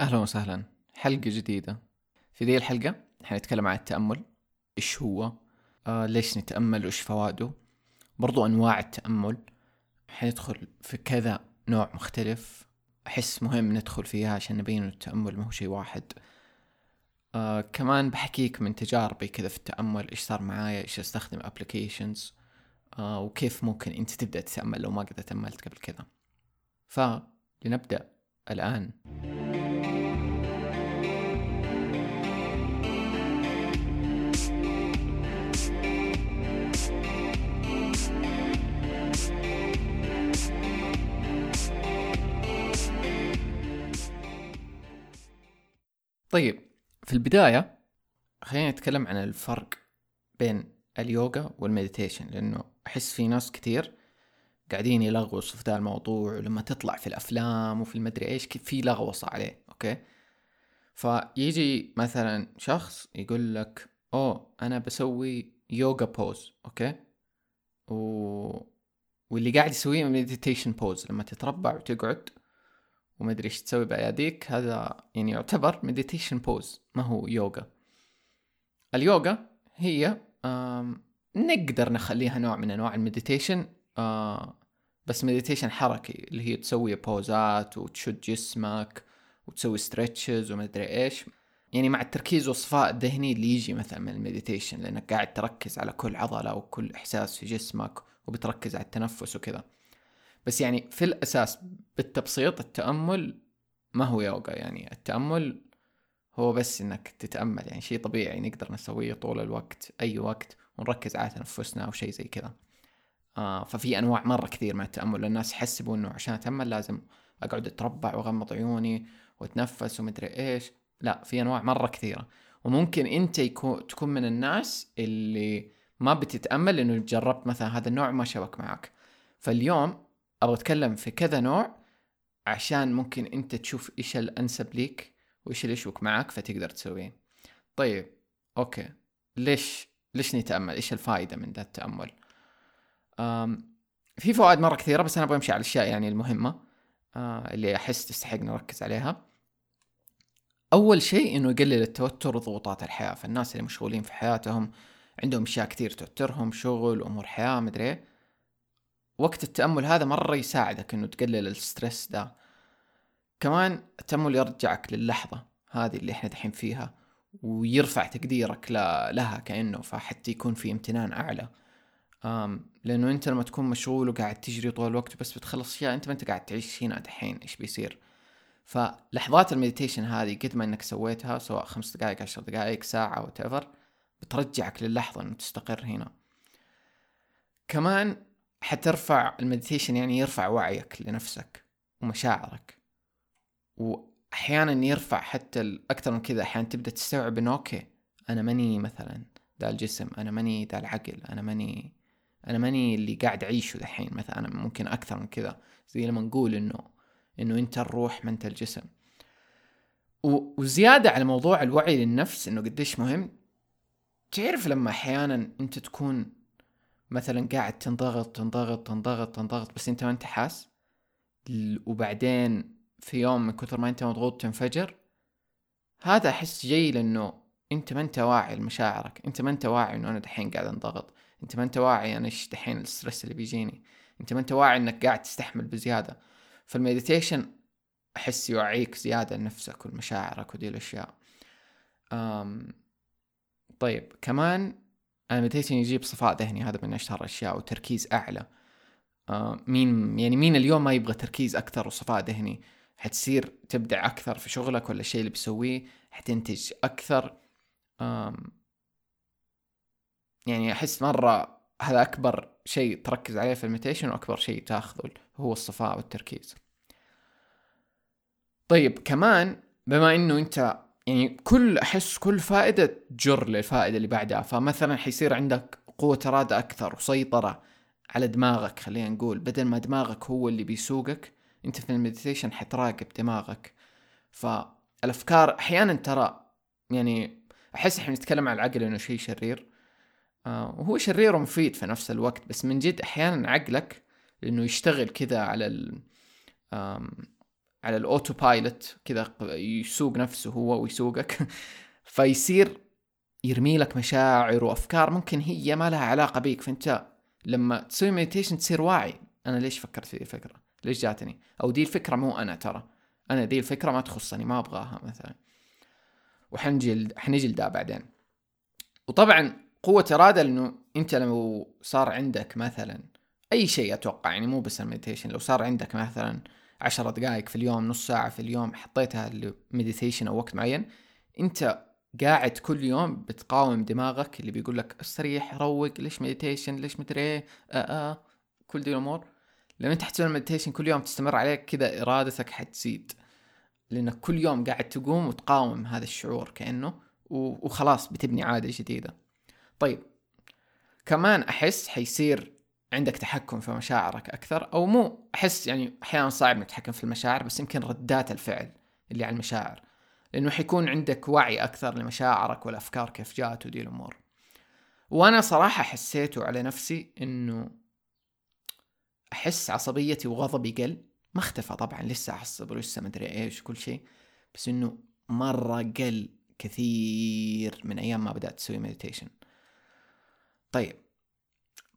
أهلا وسهلا. حلقة جديدة. في ذي الحلقة حنتكلم عن التأمل. إيش هو؟ آه ليش نتأمل وإيش فوائده؟ برضو أنواع التأمل. حندخل في كذا نوع مختلف. أحس مهم ندخل فيها عشان نبين إنه التأمل ما هو شيء واحد. آه كمان بحكيك من تجاربي كذا في التأمل. إيش صار معايا؟ إيش أستخدم أبليكيشنز آه وكيف ممكن أنت تبدأ تتأمل لو ما قد تأملت قبل كذا؟ فلنبدأ الآن. طيب في البداية خلينا نتكلم عن الفرق بين اليوغا والمديتيشن لأنه أحس في ناس كثير قاعدين يلغوصوا في ذا الموضوع ولما تطلع في الأفلام وفي المدري إيش في لغوصة عليه okay؟ فيجي مثلا شخص يقول لك أوه أنا بسوي yoga pose okay؟ و... واللي قاعد يسويه meditation pose لما تتربع وتقعد وما أدري إيش تسوي بأياديك هذا يعني يعتبر meditation pose ما هو يوغا اليوغا هي نقدر نخليها نوع من أنواع ال meditation بس meditation حركي اللي هي تسوي pose ات وتشد جسمك وتسوي stretches وما أدري إيش. يعني مع التركيز والصفاء الذهني اللي يجي مثلا من ال meditation لأنك قاعد تركز على كل عضلة وكل إحساس في جسمك وبتركز على التنفس وكذا. بس يعني في الأساس بالتبسيط التأمل ما هو يوغا يعني. التأمل هو بس إنك تتأمل يعني شيء طبيعي نقدر نسويه طول الوقت أي وقت ونركز على تنفسنا أو شيء زي كذا. آه ففي أنواع مرة كثير من التأمل. الناس يحسبوا إنه عشان أتأمل لازم أقعد أتربع وأغمض عيوني وأتنفس ومدري إيش. لا في أنواع مرة كثيرة. وممكن أنت يكون تكون من الناس اللي ما بتتأمل لأنه جربت مثلا هذا النوع ما شبك معك. فاليوم أبغى أتكلم في كذا نوع عشان ممكن أنت تشوف إيش الأنسب ليك وإيش اللي يشبك معك فتقدر تسويه. طيب okay. ليش ليش نتأمل؟ إيش الفائده من ذا التأمل؟ أم في فوائد مرة كثيرة بس أنا أبغى أمشي على الأشياء يعني المهمة آه اللي أحس تستحق نركز عليها. أول شيء إنه يقلل التوتر وضغوطات الحياة. فالناس اللي مشغولين في حياتهم عندهم أشياء كثير توترهم شغل أمور حياة مدري إيه. وقت التأمل هذا مرة يساعدك إنه تقلل ال stress ده. كمان التأمل يرجعك للحظة هذه اللي إحنا دحين فيها ويرفع تقديرك لها كأنه فحتى يكون في امتنان أعلى. أم لأنه أنت لما تكون مشغول وقاعد تجري طول الوقت بس بتخلص أشياء أنت ما أنت قاعد تعيش هنا دحين إيش بيصير؟ فلحظات ال meditation هذه قد ما إنك سويتها سواء خمس دقائق عشر دقائق ساعة وتفر بترجعك للحظة إنه تستقر هنا. كمان حترفع ال meditation يعني يرفع وعيك لنفسك ومشاعرك. وأحيانا يرفع حتى أكثر من كذا. أحيانا تبدأ تستوعب إنه okay أنا ماني مثلا ذا الجسم أنا ماني ذا العقل أنا ماني أنا ماني اللي قاعد أعيشه دحين مثلا. أنا ممكن أكثر من كذا. زي لما نقول إنه إنه أنت الروح ما أنت الجسم. وزيادة على موضوع الوعي للنفس إنه قديش مهم. تعرف لما أحيانا أنت تكون مثلا قاعد تنضغط تنضغط تنضغط تنضغط بس أنت ما أنت حاس. وبعدين في يوم من كثر ما أنت مضغوط تنفجر هذا أحس جاي لأنه أنت ما أنت واعي لمشاعرك. أنت ما أنت واعي إنه أنا دحين قاعد أنضغط. أنت ما أنت واعي أنا إيش دحين الستريس اللي بيجيني. أنت ما أنت واعي إنك قاعد تستحمل بزيادة. فال meditation أحس يوعيك زيادة لنفسك ولمشاعرك ودي الأشياء. أم طيب كمان ال meditation يجيب صفاء ذهني هذا من أشهر الأشياء وتركيز أعلى. آه مين يعني مين اليوم ما يبغى تركيز أكثر وصفاء ذهني؟ حتصير تبدع أكثر في شغلك ولا الشيء اللي بتسويه؟ حتنتج أكثر. يعني أحس مرة هذا أكبر شيء تركز عليه في ال meditation وأكبر شيء تاخذه هو الصفاء والتركيز. طيب كمان بما إنه أنت يعني كل أحس كل فائدة تجر للفائدة اللي بعدها. فمثلا حيصير عندك قوة إرادة أكثر وسيطرة على دماغك خلينا نقول بدل ما دماغك هو اللي بيسوقك أنت في المديتيشن حتراقب دماغك. فالأفكار أحيانا ترى يعني أحس إحنا نتكلم على العقل إنه شيء شرير. آه وهو شرير ومفيد في نفس الوقت بس من جد أحيانا عقلك لأنه يشتغل كذا على ال على ال autopilot كذا يسوق نفسه هو ويسوقك. فيصير يرمي لك مشاعر وأفكار ممكن هي ما لها علاقة بيك. فأنت لما تسوي meditation تصير واعي. أنا ليش فكرت في الفكرة؟ ليش جاتني؟ أو دي الفكرة مو أنا ترى. أنا دي الفكرة ما تخصني ما أبغاها مثلا. وحنجي حنجي لده بعدين. وطبعا قوة إرادة لأنه أنت لو صار عندك مثلا أي شيء أتوقع يعني مو بس ال meditation لو صار عندك مثلا عشرة دقائق في اليوم نص ساعة في اليوم حطيتها ل meditation أو وقت معين أنت قاعد كل يوم بتقاوم دماغك اللي بيقول لك استريح روق ليش meditation ليش مدري إيه آه آه كل دي الأمور. لما أنت حتسوي ال meditation كل يوم تستمر عليك كذا إرادتك حتزيد لأنك كل يوم قاعد تقوم وتقاوم هذا الشعور كأنه وخلاص بتبني عادة جديدة. طيب كمان أحس حيصير عندك تحكم في مشاعرك أكثر أو مو أحس يعني أحيانا صعب إنك تتحكم في المشاعر بس يمكن ردات الفعل اللي على المشاعر لأنه حيكون عندك وعي أكثر لمشاعرك والافكار كيف جات ودي الأمور. وأنا صراحة حسيته على نفسي إنه أحس عصبيتي وغضبي قل. ما اختفى طبعا لسه أعصب ولسه مدري إيش وكل شيء بس إنه مرة قل كثير من أيام ما بدأت أسوي meditation طيب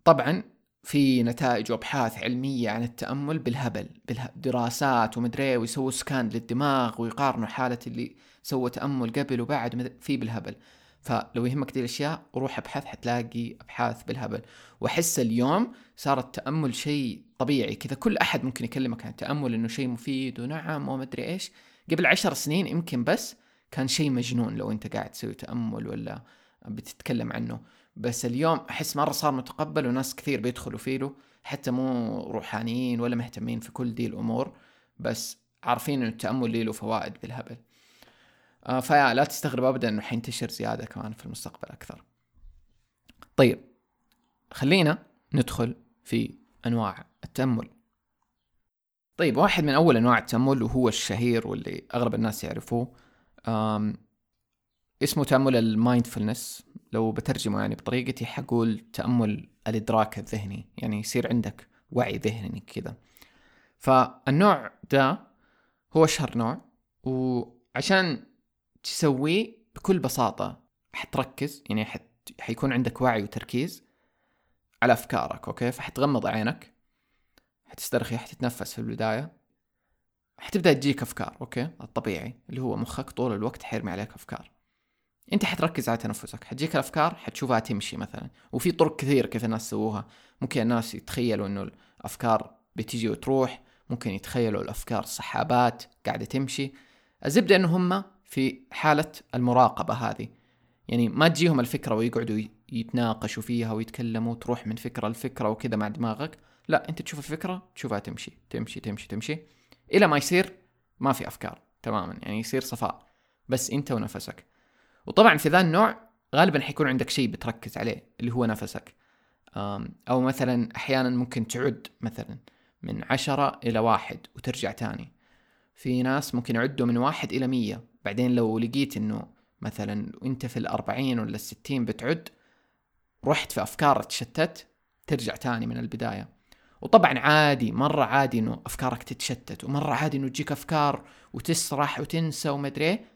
طبعا في نتائج وأبحاث علمية عن التأمل بالهبل بالدراسات ومدري إيه، ويسووا scan للدماغ ويقارنوا حالة اللي سوى تأمل قبل وبعد في بالهبل. فلو يهمك دي الأشياء روح ابحث حتلاقي أبحاث بالهبل. وأحس اليوم صار التأمل شيء طبيعي كذا. كل أحد ممكن يكلمك عن التأمل إنه شيء مفيد ونعم وما ادري إيش. قبل عشر سنين يمكن بس كان شيء مجنون لو أنت قاعد تسوي تأمل ولا بتتكلم عنه. بس اليوم أحس مرة صار متقبل وناس كثير بيدخلوا فيه له حتى مو روحانيين ولا مهتمين في كل دي الأمور بس عارفين إنه التأمل له فوائد بالهبل. آه فيا لا تستغرب ابدا إنه حينتشر زيادة كمان في المستقبل أكثر. طيب خلينا ندخل في أنواع التأمل. طيب واحد من أول أنواع التأمل وهو الشهير واللي أغلب الناس يعرفوه اسمه تأمل المايندفولنس لو بترجمه يعني بطريقتي حقول تأمل الإدراك الذهني يعني يصير عندك وعي ذهني كذا فالنوع ده هو أشهر نوع وعشان تسويه بكل بساطة حتركز يعني حت... حيكون عندك وعي وتركيز على أفكارك أوكي؟ فحتغمض عينك حتسترخي حتتنفس في البداية حتبدأ تجيك أفكار أوكي؟ الطبيعي اللي هو مخك طول الوقت حيرمي عليك أفكار. أنت حتركز على تنفسك حتجيك الأفكار حتشوفها تمشي مثلا. وفي طرق كثير كيف الناس سووها. ممكن الناس يتخيلوا إنه الأفكار بتيجي وتروح ممكن يتخيلوا الأفكار سحابات قاعدة تمشي. الزبدة إنه هم في حالة المراقبة هذه. يعني ما تجيهم الفكرة ويقعدوا يتناقشوا فيها ويتكلموا تروح من فكرة لفكرة وكذا مع دماغك. لا أنت تشوف الفكرة تشوفها تمشي تمشي تمشي تمشي. إلى ما يصير ما في أفكار تماما يعني يصير صفاء. بس أنت ونفسك. وطبعا في ذا النوع غالبا حيكون عندك شيء بتركز عليه اللي هو نفسك. أو مثلا أحيانا ممكن تعد مثلا من عشرة إلى واحد وترجع تاني. في ناس ممكن يعدوا من واحد إلى مية. بعدين لو لقيت إنه مثلا انت في الأربعين ولا الستين بتعد رحت في أفكار تشتت ترجع تاني من البداية. وطبعا عادي مرة عادي إنه أفكارك تتشتت ومرة عادي إنه تجيك أفكار وتسرح وتنسى ومدري إيه.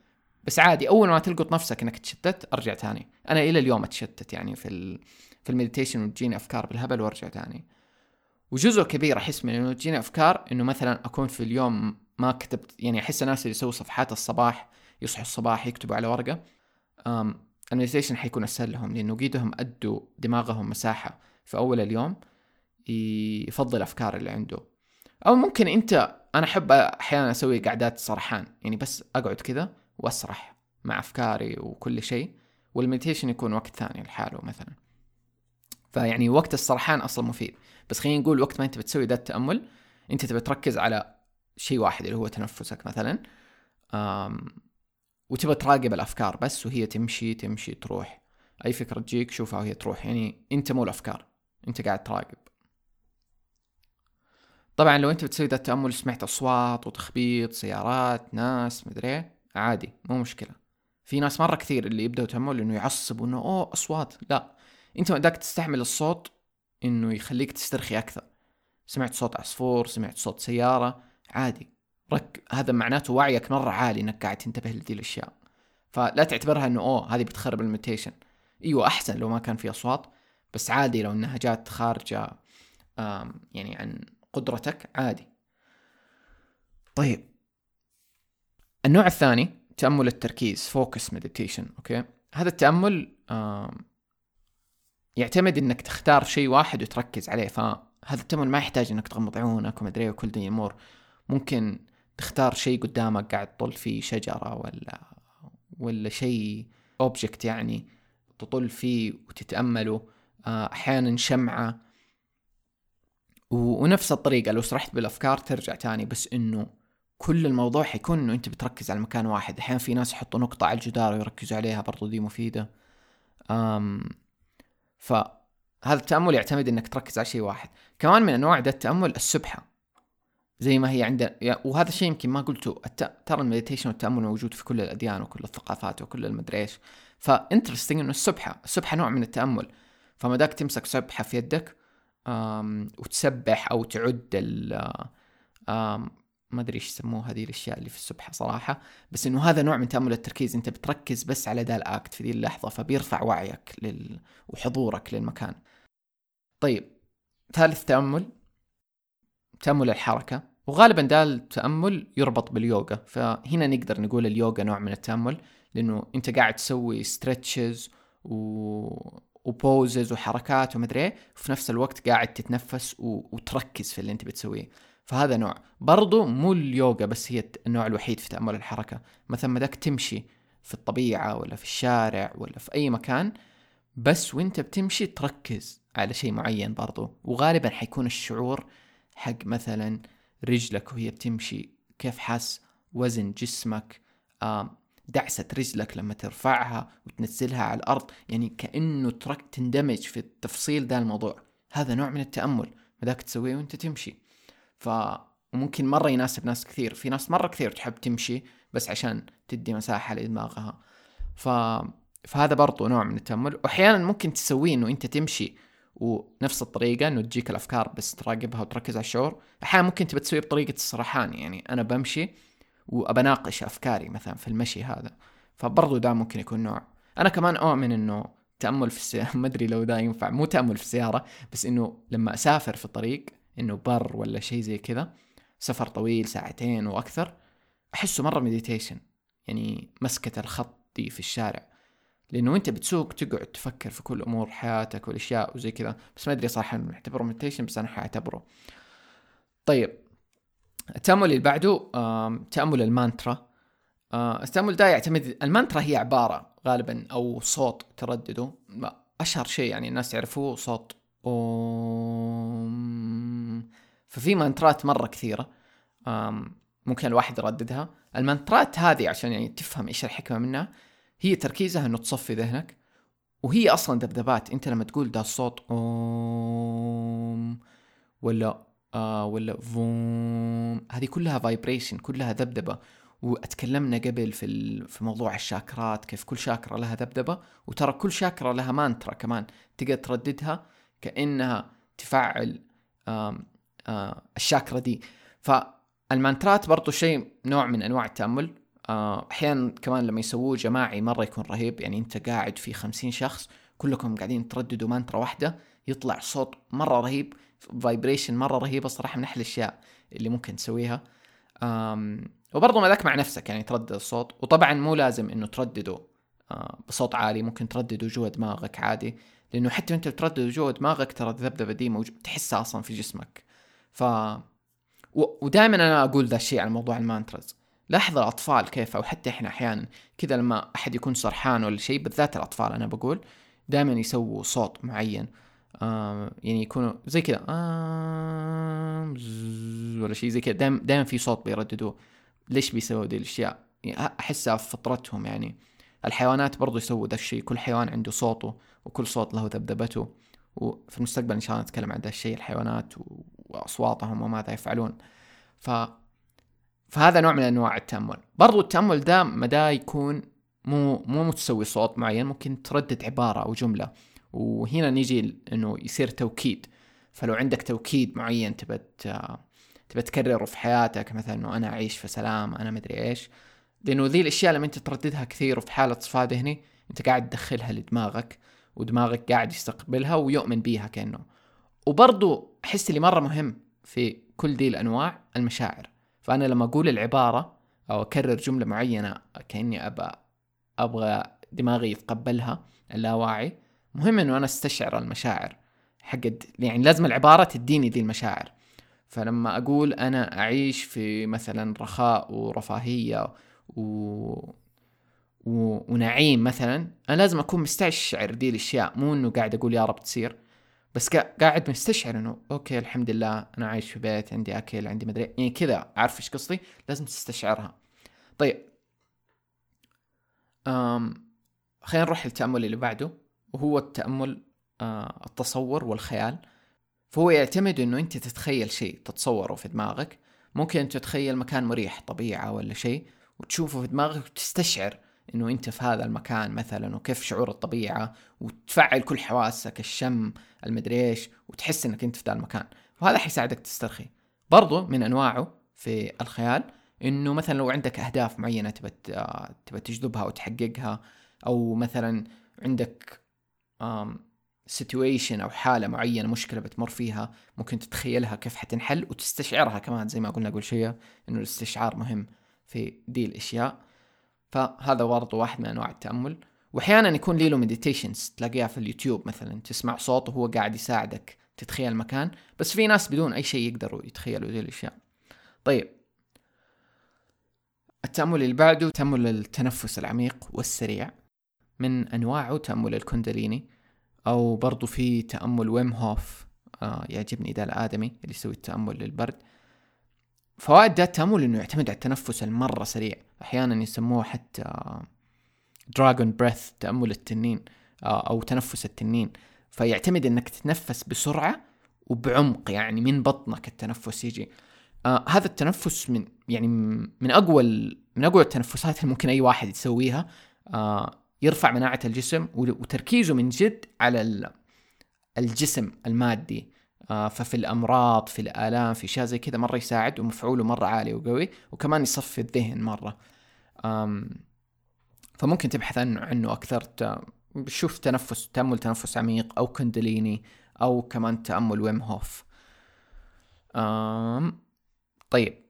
بس عادي أول ما تلقط نفسك إنك تشتت أرجع تاني. أنا إلى اليوم أتشتت يعني في ال... في ال meditation وتجيني أفكار بالهبل وأرجع تاني. وجزء كبير أحس من إنه تجيني أفكار إنه مثلا أكون في اليوم ما كتبت يعني أحس الناس اللي يسووا صفحات الصباح يصحوا الصباح يكتبوا على ورقة. ال meditation حيكون أسهل لهم لأنه قيدهم أدوا دماغهم مساحة في أول اليوم يفضل الافكار اللي عنده. أو ممكن أنت أنا أحب أحيانا أسوي قعدات سرحان يعني بس أقعد كذا. واسرح مع أفكاري وكل شيء وال meditation يكون وقت ثاني لحاله مثلا. فيعني وقت السرحان أصلا مفيد. بس خلينا نقول وقت ما أنت بتسوي ذا التأمل أنت تبي تركز على شيء واحد اللي هو تنفسك مثلا وتبى تراقب الأفكار بس وهي تمشي تمشي تروح. أي فكرة تجيك شوفها وهي تروح. يعني أنت مو الأفكار أنت قاعد تراقب. طبعا لو أنت بتسوي ذا التأمل سمعت أصوات وتخبيط سيارات ناس مدري إيه عادي مو مشكلة. في ناس مرة كثير اللي يبدأوا تامل انه يعصبوا إنه أوه أصوات. لا. أنت بدك تستحمل الصوت إنه يخليك تسترخي أكثر. سمعت صوت عصفور سمعت صوت سيارة. عادي. رك هذا معناته وعيك مرة عالي إنك قاعد تنتبه لذي الأشياء. فلا تعتبرها إنه أوه هذه بتخرب المديتيشن أيوه أحسن لو ما كان في أصوات. بس عادي لو إنها جات خارجة يعني عن قدرتك عادي. طيب. النوع الثاني تأمل التركيز focus meditation أوكي هذا التأمل يعتمد إنك تختار شيء واحد وتركز عليه فهذا التأمل ما يحتاج إنك تغمض عيونك ومدري وكل دي الأمور ممكن تختار شيء قدامك قاعد تطل فيه شجرة ولا ولا شيء object يعني تطل فيه وتتأمله آه، أحيانا شمعة. ونفس الطريقة لو سرحت بالأفكار ترجع تاني بس إنه كل الموضوع حيكون إنه أنت بتركز على مكان واحد. أحيانا في ناس يحطوا نقطة على الجدار ويركزوا عليها برضو دي مفيدة. أم فهذا التأمل يعتمد إنك تركز على شيء واحد. كمان من انواع ده التأمل السبحة. زي ما هي عندنا وهذا الشيء يمكن ما قلته. الت... ترى ال meditation والتأمل موجود في كل الأديان وكل الثقافات وكل المدري إيش. ف interesting إنه السبحة السبحة نوع من التأمل. فما ذاك تمسك سبحة في يدك وتسبح أو تعد ال ما أدري إيش يسموه هذه الأشياء اللي في السبحه صراحة بس إنه هذا نوع من تأمل التركيز أنت بتركز بس على ذا ال act في ذي اللحظة فبيرفع وعيك لل... وحضورك للمكان. طيب ثالث تأمل تأمل الحركة وغالبا ده التأمل يربط باليوغا فهنا نقدر نقول اليوغا نوع من التأمل لأنه أنت قاعد تسوي ستريتشز و... وبوزز وحركات ومدري إيه وفي نفس الوقت قاعد تتنفس و... وتركز في اللي أنت بتسويه. فهذا نوع. برضو مو اليوغا بس هي النوع الوحيد في تأمل الحركة. مثلا مداك تمشي في الطبيعة ولا في الشارع ولا في أي مكان بس وانت بتمشي تركز على شيء معين برضو. وغالبا حيكون الشعور حق مثلا رجلك وهي بتمشي كيف حاس وزن جسمك دعسة رجلك لما ترفعها وتنزلها على الأرض. يعني كأنه ترك تندمج في التفصيل ذا الموضوع. هذا نوع من التأمل. مداك تسويه وانت تمشي. فممكن مرة يناسب ناس كثير. في ناس مرة كثير تحب تمشي بس عشان تدي مساحة لدماغها. ف... فهذا برضو نوع من التأمل. وأحيانا ممكن تسويه إنه أنت تمشي ونفس الطريقة إنه تجيك الأفكار بس تراقبها وتركز على الشعور. أحيانا ممكن تبى تسويه بطريقة السرحان يعني أنا بمشي وأبناقش أفكاري مثلا في المشي هذا. فبرضو ده ممكن يكون نوع. أنا كمان أؤمن إنه تأمل في السيارة. ما أدري لو ده ينفع. مو تأمل في السيارة بس إنه لما أسافر في الطريق إنه بر ولا شيء زي كذا سفر طويل ساعتين وأكثر أحسه مرة meditation يعني مسكة الخط دي في الشارع. لأنه انت بتسوق تقعد تفكر في كل أمور حياتك والأشياء وزي كذا بس ما أدري صراحة نعتبره meditation بس أنا حأعتبره. طيب التأمل اللي بعده تأمل المانترا. التأمل ده يعتمد المانترا هي عبارة غالبا أو صوت تردده أشهر شيء يعني الناس يعرفوه صوت. أوم ففي مانترات مرة كثيرة ممكن الواحد يرددها. المانترات هذه عشان يعني تفهم إيش الحكمة منها هي تركيزها إنه تصفي ذهنك وهي أصلا ذبذبات أنت لما تقول ده الصوت اوم ولا آه ولا فوم هذه كلها vibration كلها ذبذبه وأتكلمنا قبل في في موضوع الشاكرات كيف كل شاكرا لها ذبذبه وترى كل شاكرا لها مانترا كمان تقدر ترددها. كأنها تفعل آم الشاكرا دي. فالمانترات برضو شيء نوع من أنواع التأمل. أحيانا كمان لما يسووه جماعي مرة يكون رهيب. يعني أنت قاعد في خمسين شخص كلكم قاعدين ترددوا مانترا واحدة يطلع صوت مرة رهيب vibration مرة رهيبة صراحة من أحلى الأشياء اللي ممكن تسويها. وبرضه ما ذاك مع نفسك يعني تردد الصوت. وطبعا مو لازم إنه تردده بصوت عالي ممكن تردده جوا دماغك عادي. لأنه حتى وأنت بتردد جوا دماغك ترى الذبذبة دي موجود تحسها أصلا في جسمك. ف و... ودائما أنا أقول ذا الشيء على موضوع ال mantras. لاحظ الأطفال كيف أو حتى إحنا أحيانا كذا لما أحد يكون سرحان ولا شيء بالذات الأطفال أنا بقول دائما يسووا صوت معين. آه يعني يكونوا زي كذا آه ولا شيء زي كذا. دائما دائما في صوت بيرددوه. ليش بيسووا دي الأشياء؟ يعني أحسها في فطرتهم يعني. الحيوانات برضو يسووا ذا الشيء كل حيوان عنده صوته. وكل صوت له ذبذبته. وفي المستقبل إن شاء الله نتكلم عن ذا الشيء الحيوانات وأصواتهم وماذا يفعلون. ف فهذا نوع من أنواع التأمل. برضو التأمل ده مدى يكون مو مو متسوي صوت معين ممكن تردد عبارة أو جملة. وهنا نيجي إنه يصير توكيد. فلو عندك توكيد معين تبى تبى تكرره في حياتك مثلا إنه أنا أعيش في سلام أنا مدري إيش. لأنه ذي الأشياء لما أنت ترددها كثير وفي حالة صفاء ذهني أنت قاعد تدخلها لدماغك. ودماغك قاعد يستقبلها ويؤمن بيها كأنه. وبرضو أحس اللي مرة مهم في كل دي الأنواع المشاعر. فأنا لما أقول العبارة أو أكرر جملة معينة كأني ابى أبغى دماغي يتقبلها اللاواعي مهم إنه أنا أستشعر المشاعر. حقت يعني لازم العبارة تديني ذي المشاعر. فلما أقول أنا أعيش في مثلا رخاء ورفاهية و... ونعيم مثلا أنا لازم أكون مستشعر دي الأشياء مو إنه قاعد أقول يا رب تصير بس قاعد مستشعر إنه أوكي الحمد لله أنا عايش في بيت عندي أكل عندي مدري يعني كذا عارف إيش قصدي لازم تستشعرها. طيب. أم خلينا نروح للتأمل اللي بعده وهو التأمل آه التصور والخيال. فهو يعتمد إنه أنت تتخيل شيء تتصوره في دماغك. ممكن تتخيل مكان مريح طبيعة ولا شيء وتشوفه في دماغك وتستشعر إنه أنت في هذا المكان مثلا وكيف شعور الطبيعة وتفعل كل حواسك الشم المدري إيش وتحس إنك أنت في ذا المكان. وهذا حيساعدك تسترخي. برضو من أنواعه في الخيال إنه مثلا لو عندك أهداف معينة تبى تبى تجذبها وتحققها أو مثلا عندك situation أو حالة معينة مشكلة بتمر فيها ممكن تتخيلها كيف حتنحل وتستشعرها كمان. زي ما قلنا قبل شوية إنه الاستشعار مهم في دي الأشياء. فهذا برضه واحد من أنواع التأمل. وأحيانا يكون لي له meditations تلاقيها في اليوتيوب مثلا تسمع صوت وهو قاعد يساعدك تتخيل المكان. بس في ناس بدون أي شيء يقدروا يتخيلوا ذي الأشياء. طيب. التأمل اللي بعده تأمل التنفس العميق والسريع. من أنواعه تأمل الكونداليني أو برضو في تأمل ويم هوف آه يعجبني ذا الآدمي اللي يسوي التأمل للبرد. فوائد ذا التأمل إنه يعتمد على التنفس المرة سريع. أحيانا يسموه حتى dragon breath تأمل التنين آه أو تنفس التنين. فيعتمد إنك تتنفس بسرعة وبعمق يعني من بطنك التنفس يجي. آه هذا التنفس من يعني من أقوى من أقوى التنفسات اللي ممكن أي واحد يسويها. آه يرفع مناعة الجسم وتركيزه من جد على الجسم المادي. آه ففي الأمراض في الآلام في أشياء زي كذا مرة يساعد ومفعوله مرة عالي وقوي وكمان يصفي الذهن مرة. فممكن تبحث عنه أكثر. شوف تنفس تأمل تنفس عميق أو كندليني أو كمان تأمل ويم هوف طيب.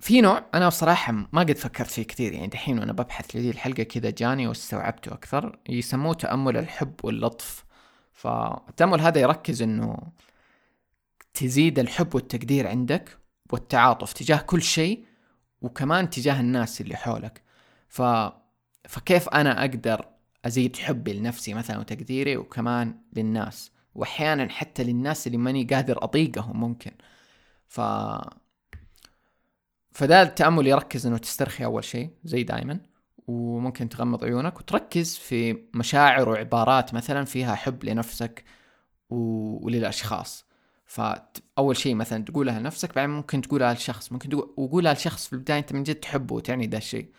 في نوع أنا بصراحة ما قد فكرت فيه كثير يعني دحين وأنا ببحث لذي الحلقة كذا جاني واستوعبته أكثر. يسموه تأمل الحب واللطف. فالتأمل هذا يركز إنه تزيد الحب والتقدير عندك والتعاطف تجاه كل شيء وكمان تجاه الناس اللي حولك. ف... فكيف أنا أقدر أزيد حبي لنفسي مثلا وتقديري وكمان للناس؟ واحيانا حتى للناس اللي ماني قادر أطيقهم ممكن. ف فده التأمل يركز إنه تسترخي أول شيء زي دائما وممكن تغمض عيونك وتركز في مشاعر وعبارات مثلا فيها حب لنفسك و... وللأشخاص. فأول شيء مثلا تقولها لنفسك بعدين ممكن تقولها لشخص ممكن تقول وقولها لشخص في البداية أنت من جد تحبه وتعني ذا الشيء.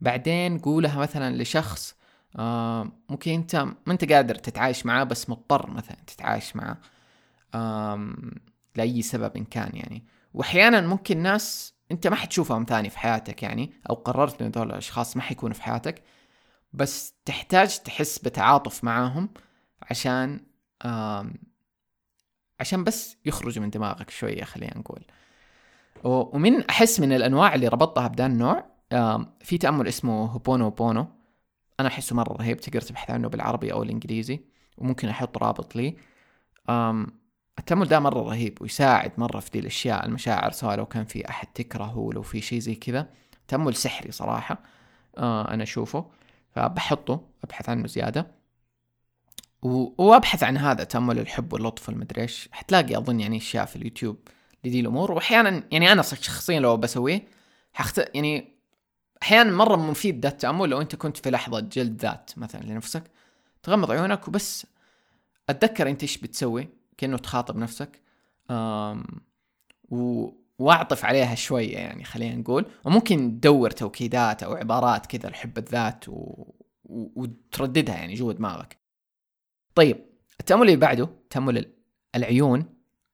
بعدين قولها مثلا لشخص آه ممكن أنت ما أنت قادر تتعايش معاه بس مضطر مثلا تتعايش معاه لأي سبب إن كان يعني. واحيانا ممكن ناس أنت ما حتشوفهم ثاني في حياتك يعني أو قررت إن هذول الأشخاص ما حيكونوا في حياتك بس تحتاج تحس بتعاطف معاهم عشان عشان بس يخرجوا من دماغك شوية خلينا نقول. ومن أحس من الأنواع اللي ربطتها بدا النوع في تأمل اسمه هوبونو بونو. أنا أحسه مرة رهيب تقدر تبحث عنه بالعربي أو الإنجليزي وممكن أحط رابط لي. التأمل ده مرة رهيب ويساعد مرة في دي الأشياء المشاعر سواء لو كان في أحد تكرهه لو في شيء زي كذا. تأمل سحري صراحة آه أنا أشوفه. فبحطه أبحث عنه زيادة. وأبحث عن هذا تأمل الحب واللطف والمدري إيش. حتلاقي أظن يعني أشياء في اليوتيوب لدي الأمور. وأحيانا يعني أنا شخصيا لو بسويه حخت يعني أحيانا مرة مفيد ذا التأمل لو أنت كنت في لحظة جلد ذات مثلا لنفسك تغمض عيونك وبس. أتذكر أنت إيش بتسوي؟ كأنه تخاطب نفسك. آم و... وأعطف عليها شوية يعني خلينا نقول. وممكن تدور توكيدات أو عبارات كذا لحب الذات و... و... وترددها يعني جوا دماغك. طيب التأمل اللي بعده تأمل العيون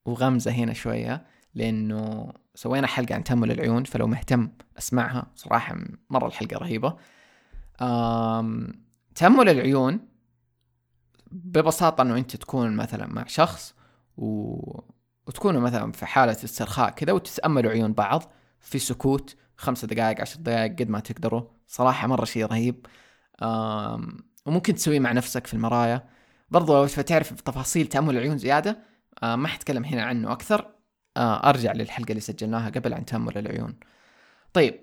وغمزة هنا شوية لأنه سوينا حلقة عن تأمل العيون فلو مهتم أسمعها صراحة مرة الحلقة رهيبة. تأمل العيون ببساطة إنه أنت تكون مثلا مع شخص و... وتكونوا مثلا في حالة استرخاء كذا وتتأملوا عيون بعض في سكوت خمسة دقائق عشر دقائق قد ما تقدروا. صراحة مرة شيء رهيب. وممكن تسويه مع نفسك في المرايا. برضو لو تبغى تعرف تفاصيل تأمل العيون زيادة آه ما حتكلم هنا عنه أكثر. آه أرجع للحلقة اللي سجلناها قبل عن تأمل العيون. طيب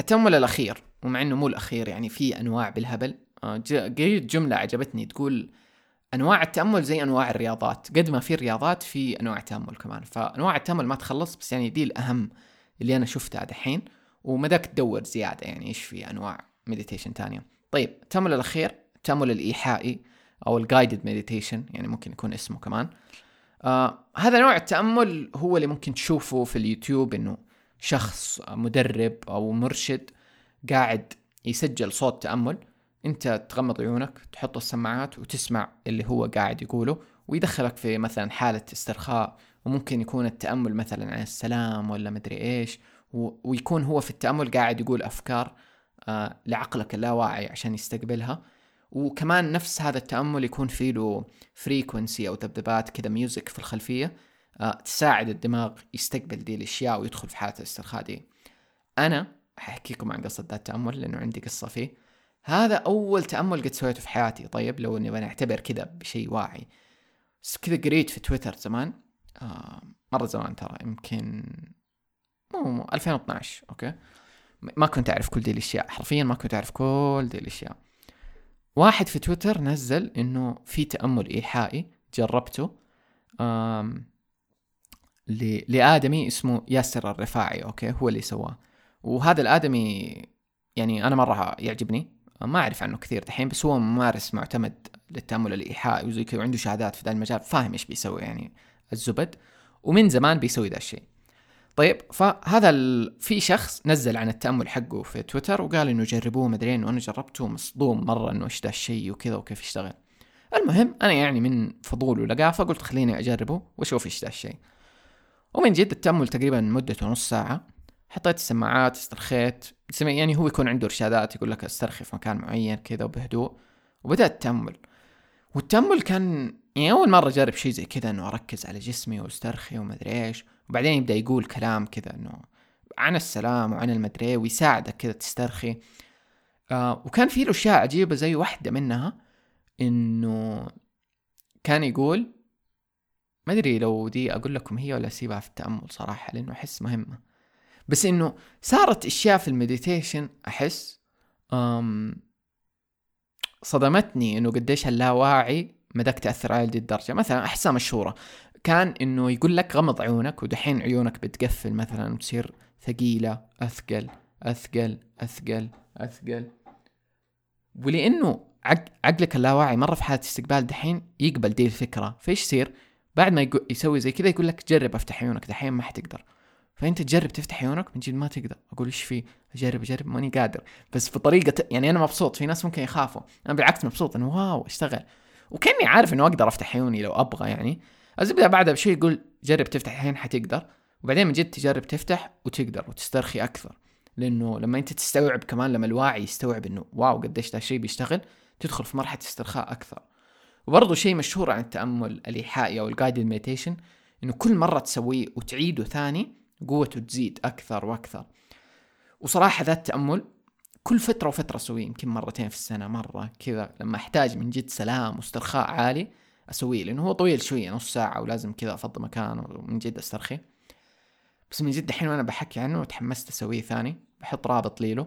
التأمل الأخير ومع أنه مو الأخير يعني في أنواع بالهبل آه قريت جملة عجبتني تقول أنواع التأمل زي أنواع الرياضات قد ما في الرياضات في أنواع التأمل كمان. فأنواع التأمل ما تخلص بس يعني دي الأهم اللي أنا شفتها دحين ومداك تدور زيادة يعني إيش في أنواع meditation تانية. طيب التأمل الأخير التأمل الإيحائي أو ال guided meditation يعني ممكن يكون اسمه كمان. آه هذا نوع التأمل هو اللي ممكن تشوفه في اليوتيوب إنه شخص مدرب أو مرشد قاعد يسجل صوت تأمل. أنت تغمض عيونك تحط السماعات وتسمع اللي هو قاعد يقوله ويدخلك في مثلا حالة استرخاء وممكن يكون التأمل مثلا عن السلام ولا مدري إيش ويكون هو في التأمل قاعد يقول أفكار آه لعقلك اللاواعي عشان يستقبلها. وكمان نفس هذا التأمل يكون فيه له frequency أو ذبذبات كذا music في الخلفية آه تساعد الدماغ يستقبل دي الأشياء ويدخل في حالة الاسترخاء دي. أنا حأحكيكم عن قصة ذا التأمل لأنه عندي قصة فيه. هذا أول تأمل قد سويته في حياتي. طيب لو إني بنعتبر كذا بشيء واعي. بس كذا قريت في تويتر زمان آه مرة زمان ترى يمكن مو 2012 okay؟ ما كنت أعرف كل دي الأشياء. حرفيا ما كنت أعرف كل دي الأشياء. واحد في تويتر نزل إنه في تأمل إيحائي جربته آم لآدمي اسمه ياسر الرفاعي okay هو اللي سواه. وهذا الآدمي يعني أنا مرة يعجبني. ما أعرف عنه كثير دحين بس هو ممارس معتمد للتأمل الإيحائي وزي كذا وعنده شهادات في ذا المجال فاهم إيش بيسوي يعني الزبد. ومن زمان بيسوي ذا الشيء. طيب فهذا ال... في شخص نزل عن التأمل حقه في تويتر وقال إنه جربوه مدري وأنا جربته مصدوم مرة إنه إيش ذا الشيء وكذا وكيف يشتغل. المهم أنا يعني من فضول ولقافه قلت خليني أجربه وأشوف إيش ذا الشيء. ومن جد التأمل تقريبا مدته نص ساعة. حطيت السماعات استرخيت. يعني هو يكون عنده إرشادات يقول لك استرخي في مكان معين كذا وبهدوء. وبدأت التأمل. والتأمل كان يعني أول مرة أجرب شيء زي كذا إنه أركز على جسمي واسترخي وما أدري إيش. وبعدين يبدأ يقول كلام كذا إنه عن السلام وعن المدري ويساعدك كذا تسترخي. آه وكان في له أشياء عجيبة زي واحدة منها إنه كان يقول ما أدري لو دي أقول لكم هي ولا اسيبها في التأمل صراحة لأنه أحس مهمة. بس إنه صارت أشياء في المديتيشن أحس أم صدمتني إنه قديش اللاواعي مداك تأثر على هذه الدرجة. مثلا أحسها مشهورة. كان إنه يقول لك غمض عيونك ودحين عيونك بتقفل مثلا وتصير ثقيلة أثقل أثقل أثقل أثقل. ولأنه عقلك اللاواعي مرة في حالة استقبال دحين يقبل دي الفكرة. فإيش يصير؟ بعد ما يسوي زي كذا يقول لك جرب أفتح عيونك دحين ما حتقدر. فأنت تجرب تفتح عيونك من جد ما تقدر. أقول إيش في؟ أجرب أجرب ماني قادر. بس بطريقه يعني أنا مبسوط في ناس ممكن يخافوا. أنا بالعكس مبسوط إنه واو أشتغل. وكأني عارف إنه أقدر أفتح عيوني لو أبغى يعني. الزبدة بعدها بشوي يقول جرب تفتح الحين حتقدر. وبعدين من جد تجرب تفتح وتقدر وتسترخي أكثر. لأنه لما أنت تستوعب كمان لما الواعي يستوعب إنه wow قديش ذا الشيء بيشتغل تدخل في مرحلة استرخاء أكثر. وبرضه شيء مشهور عن التأمل الإيحائي أو ال guided meditation إنه كل مرة تسويه وتعيده ثاني قوته تزيد أكثر وأكثر. وصراحة ذا التأمل كل فترة وفترة أسويه يمكن مرتين في السنة مرة كذا. لما أحتاج من جد سلام واسترخاء عالي أسويه لأنه هو طويل شوية نص ساعة ولازم كذا أفضي مكان ومن جد أسترخي. بس من جد الحين وأنا بحكي عنه وتحمست أسويه ثاني بحط رابط ليله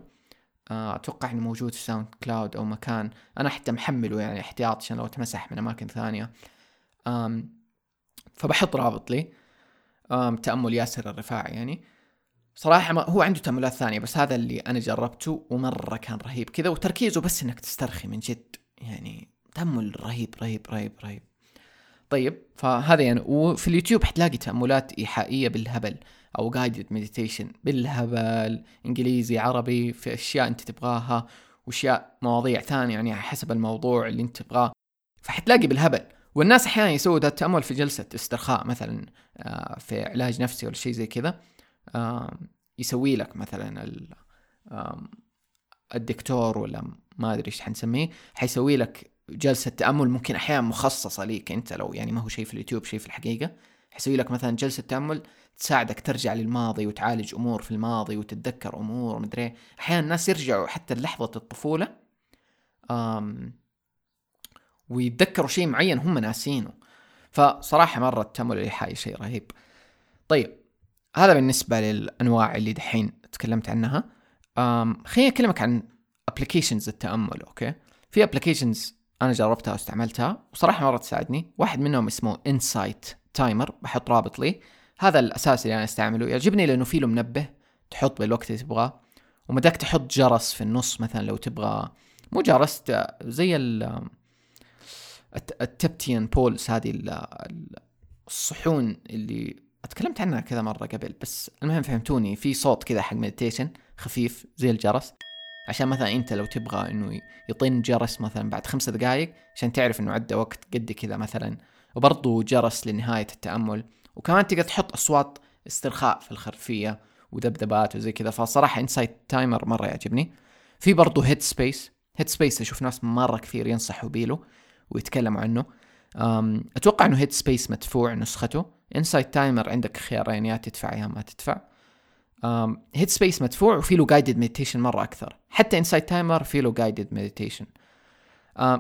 آه، أتوقع إنه موجود في SoundCloud أو مكان. أنا حتى محمله يعني احتياط عشان لو اتمسح من أماكن ثانية. آم فبحط رابط لي. آم تأمل ياسر الرفاعي يعني. صراحة ما هو عنده تأملات ثانية بس هذا اللي أنا جربته ومرة كان رهيب كذا وتركيزه بس إنك تسترخي من جد. يعني تأمل رهيب رهيب رهيب رهيب. طيب فهذا يعني وفي اليوتيوب حتلاقي تأملات إيحائية بالهبل أو guided meditation بالهبل إنجليزي عربي في أشياء أنت تبغاها وأشياء مواضيع ثانية يعني حسب الموضوع اللي أنت تبغاه. فحتلاقي بالهبل. والناس أحيانا يسووا ذا التأمل في جلسة استرخاء مثلا آه، في علاج نفسي ولا شيء زي كذا. يسوي لك مثلا الدكتور ولا ما أدري إيش حنسميه حيسوي لك جلسة تأمل ممكن أحيانا مخصصة ليك أنت لو يعني ما هو شيء في اليوتيوب شيء في الحقيقة. حيسوي لك مثلا جلسة تأمل تساعدك ترجع للماضي وتعالج أمور في الماضي وتتذكر أمور ومدري أحيانا الناس يرجعوا حتى لحظه الطفولة أم ويتذكروا شيء معين هم ناسينه. فصراحة مرة التأمل الايحائي شيء رهيب. طيب هذا بالنسبة للأنواع اللي دحين تكلمت عنها. خليني أكلمك عن applications التأمل okay؟ في applications أنا جربتها واستعملتها. وصراحة مرة تساعدني. واحد منهم اسمه Insight Timer بحط رابط لي. هذا الأساس اللي أنا أستعمله. يعجبني لأنه فيه له منبه تحط بالوقت اللي تبغاه. ومداك تحط جرس في النص مثلا لو تبغى. مو جرس زي ال Tibetan bowls هذه الصحون اللي أتكلمت عنها كذا مرة قبل. بس المهم فهمتوني في صوت كذا حق meditation خفيف زي الجرس. عشان مثلا أنت لو تبغى إنه يطين جرس مثلا بعد خمسة دقائق عشان تعرف إنه عدى وقت قد كذا مثلا. وبرضه جرس لنهاية التأمل. وكمان تقدر تحط أصوات استرخاء في الخلفية وذبذبات وزي كذا. فصراحة Insight Timer مرة يعجبني. في برضه Headspace Headspace أشوف ناس مرة كثير ينصحوا بيله ويتكلموا عنه. أتوقع إنه Headspace مدفوع نسخته. Insight Timer عندك خيارين يا تدفع يا ما تدفع. Headspace مدفوع وفي له guided meditation مرة أكثر. حتى Insight Timer في له guided meditation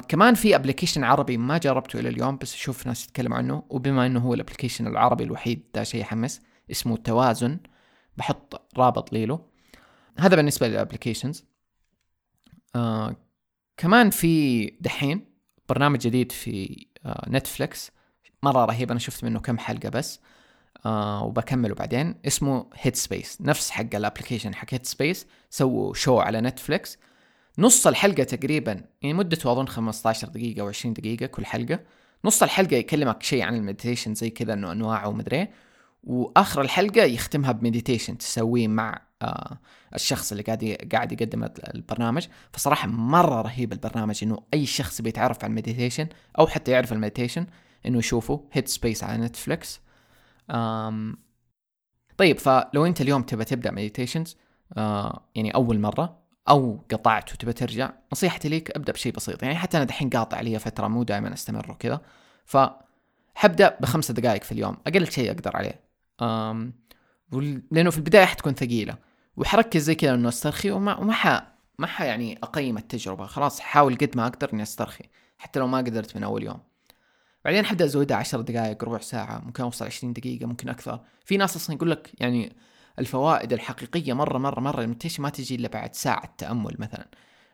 كمان في application عربي ما جربته إلى اليوم بس أشوف ناس يتكلموا عنه. وبما إنه هو ال application العربي الوحيد ده شيء يحمس اسمه توازن. بحط رابط ليله. هذا بالنسبة لل applications آه كمان في دحين برنامج جديد في آه Netflix مرة رهيب أنا شفت منه كم حلقة بس. آه وبكمله بعدين. اسمه Headspace نفس حق ال application حق Headspace سووا show على Netflix نص الحلقة تقريبا يعني مدته أظن 15 دقيقة أو 20 دقيقة كل حلقة. نص الحلقة يكلمك شيء عن ال meditation زي كذا إنه أنواعه ومدري وآخر الحلقة يختمها ب meditation تسويه مع آه الشخص اللي قاعد قاعد يقدم البرنامج. فصراحة مرة رهيب البرنامج إنه أي شخص بيتعرف على ال meditation أو حتى يعرف ال meditation إنه يشوفه. Headspace على Netflix آم طيب فلو انت اليوم تبى تبدأ meditations آه يعني أول مرة أو قطعت وتبى ترجع نصيحتي ليك أبدأ بشيء بسيط. يعني حتى أنا دحين قاطع لي فترة مو دائما أستمر وكذا. ف حبدأ بخمسة دقائق في اليوم أقل شيء أقدر عليه. آم لأنه في البداية حتكون ثقيلة. وحركز زي كذا إنه أسترخي وما وما ح ما ح يعني أقيم التجربة. خلاص حاول قد ما أقدر إني أسترخي حتى لو ما قدرت من أول يوم. بعدين حبدأ ازودها 10 دقائق ربع ساعة ممكن أوصل 20 دقيقة ممكن أكثر. في ناس أصلا يقول لك يعني الفوائد الحقيقية مرة مرة مرة ال meditation ما تجي إلا بعد ساعة تأمل مثلا.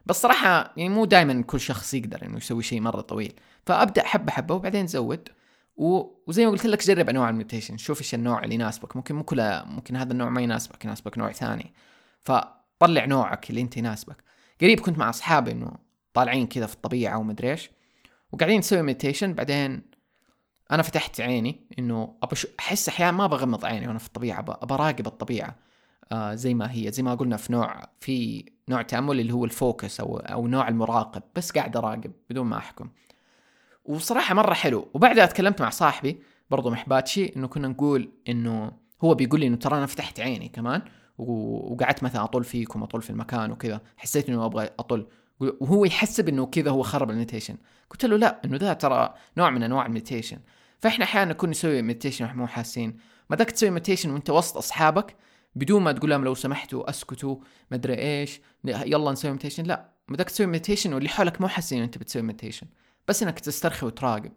بس صراحة يعني مو دائما كل شخص يقدر إنه يسوي شيء مرة طويل. فأبدأ حبة حبة وبعدين زود. وزي ما قلت لك جرب أنواع ال meditation شوف إيش النوع اللي يناسبك. ممكن مو كله ممكن هذا النوع ما يناسبك يناسبك نوع ثاني. فطلع نوعك اللي أنت يناسبك. قريب كنت مع أصحابي إنه طالعين كذا في الطبيعة ومدري إيش. وقاعدين نسوي meditation بعدين أنا فتحت عيني إنه ابى أحس أحيانا ما بغمض عيني وأنا في الطبيعة ابى أراقب الطبيعة. آه زي ما هي زي ما قلنا في نوع في نوع تأمل اللي هو ال focus أو أو نوع المراقب بس قاعد أراقب بدون ما أحكم. وصراحة مرة حلو. وبعدها تكلمت مع صاحبي برضو محباتشي إنه كنا نقول إنه هو بيقول لي إنه ترى أنا فتحت عيني كمان وقعدت مثلا أطول فيكم أطول في المكان وكذا. حسيت إنه أبغى اطول وهو يحسب إنه كذا هو خرب ال meditation. قلت له لا إنه ده ترى نوع من أنواع ال meditation. فإحنا أحيانا نكون نسوي meditation وإحنا مو حاسين. ما داك تسوي meditation وأنت وسط أصحابك؟ بدون ما تقول لهم لو سمحتوا أسكتوا ما أدري إيش يلا نسوي meditation لا ما داك تسوي meditation واللي حولك مو حاسين أنت بتسوي meditation بس إنك تسترخي وتراقب.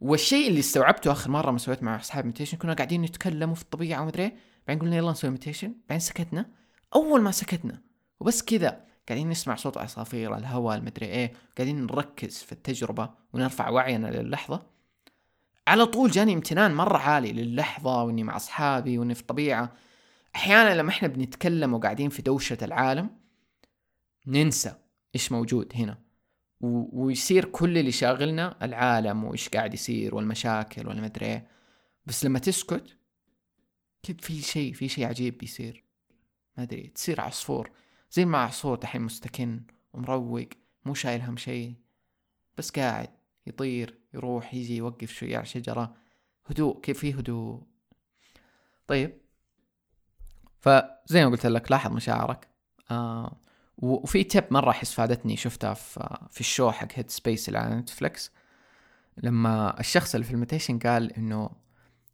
والشيء اللي استوعبته آخر مرة ما سويت مع أصحاب meditation كنا قاعدين نتكلم في الطبيعة وما أدري بعدين قلنا يلا نسوي meditation بعدين سكتنا. أول ما سكتنا وبس كذا. قاعدين نسمع صوت عصافير الهواء ما أدري إيه قاعدين نركز في التجربة ونرفع وعينا للحظة. على طول جاني امتنان مرة عالي للحظة وإني مع أصحابي وإني في الطبيعة أحيانا لما إحنا بنتكلم وقاعدين في دوشة العالم ننسى إيش موجود هنا. و... ويصير كل اللي شاغلنا العالم وإيش قاعد يصير والمشاكل والمدري إيه. بس لما تسكت كده في شيء في شيء عجيب بيصير. ما أدري تصير عصفور. زي صوت الحين مستكن ومروق مو شايل هم شيء بس قاعد يطير يروح يجي يوقف شوية على شجرة هدوء كيف في هدوء. طيب. فزي ما قلت لك لاحظ مشاعرك. آه وفي tip مرة أحس فادتني شفتها في, في ال show حق Headspace اللي على Netflix لما الشخص اللي في ال meditation قال إنه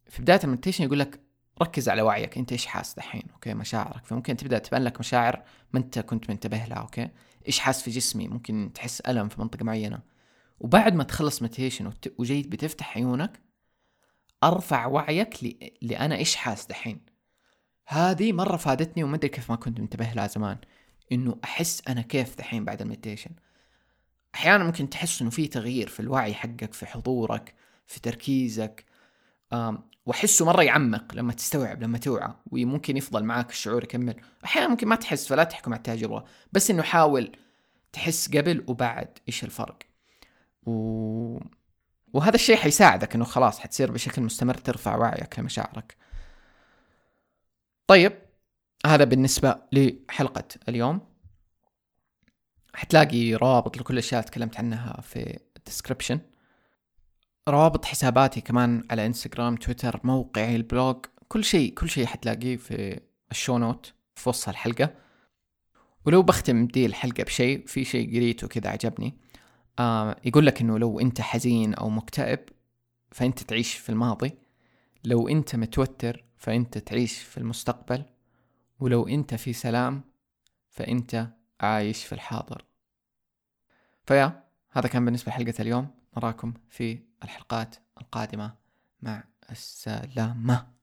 في بداية ال meditation يقول لك ركز على وعيك أنت إيش حاس دحين؟ okay مشاعرك. فممكن تبدأ تبان لك مشاعر ما أنت كنت منتبه لها okay؟ إيش حاس في جسمي؟ ممكن تحس ألم في منطقة معينة. وبعد ما تخلص meditation. وجيت بتفتح عيونك أرفع وعيك ل... لأنا إيش حاس دحين؟ هذه مرة فادتني وما أدري كيف ما كنت منتبه لها زمان إنه أحس أنا كيف دحين بعد المديتيشن أحيانا ممكن تحس إنه في تغيير في الوعي حقك في حضورك في تركيزك. واحسه مرة يعمق لما تستوعب لما توعى وممكن يفضل معاك الشعور يكمل. أحيانا ممكن ما تحس فلا تحكم على التجربه بس إنه حاول تحس قبل وبعد إيش الفرق. و... وهذا الشيء حيساعدك إنه خلاص حتصير بشكل مستمر ترفع وعيك لمشاعرك طيب هذا بالنسبة لحلقة اليوم. حتلاقي روابط لكل الأشياء تكلمت عنها في ال description روابط حساباتي كمان على Instagram Twitter موقعي ال blog كل شيء كل شيء حتلاقيه في ال show note في وصف الحلقة. ولو بختم دي الحلقة بشيء في شيء قريته كذا عجبني. آه يقول لك إنه لو أنت حزين أو مكتئب فأنت تعيش في الماضي. لو أنت متوتر فأنت تعيش في المستقبل. ولو أنت في سلام فأنت عايش في الحاضر. فيا هذا كان بالنسبة لحلقة اليوم. نراكم في الحلقات القادمة. مع السلامة.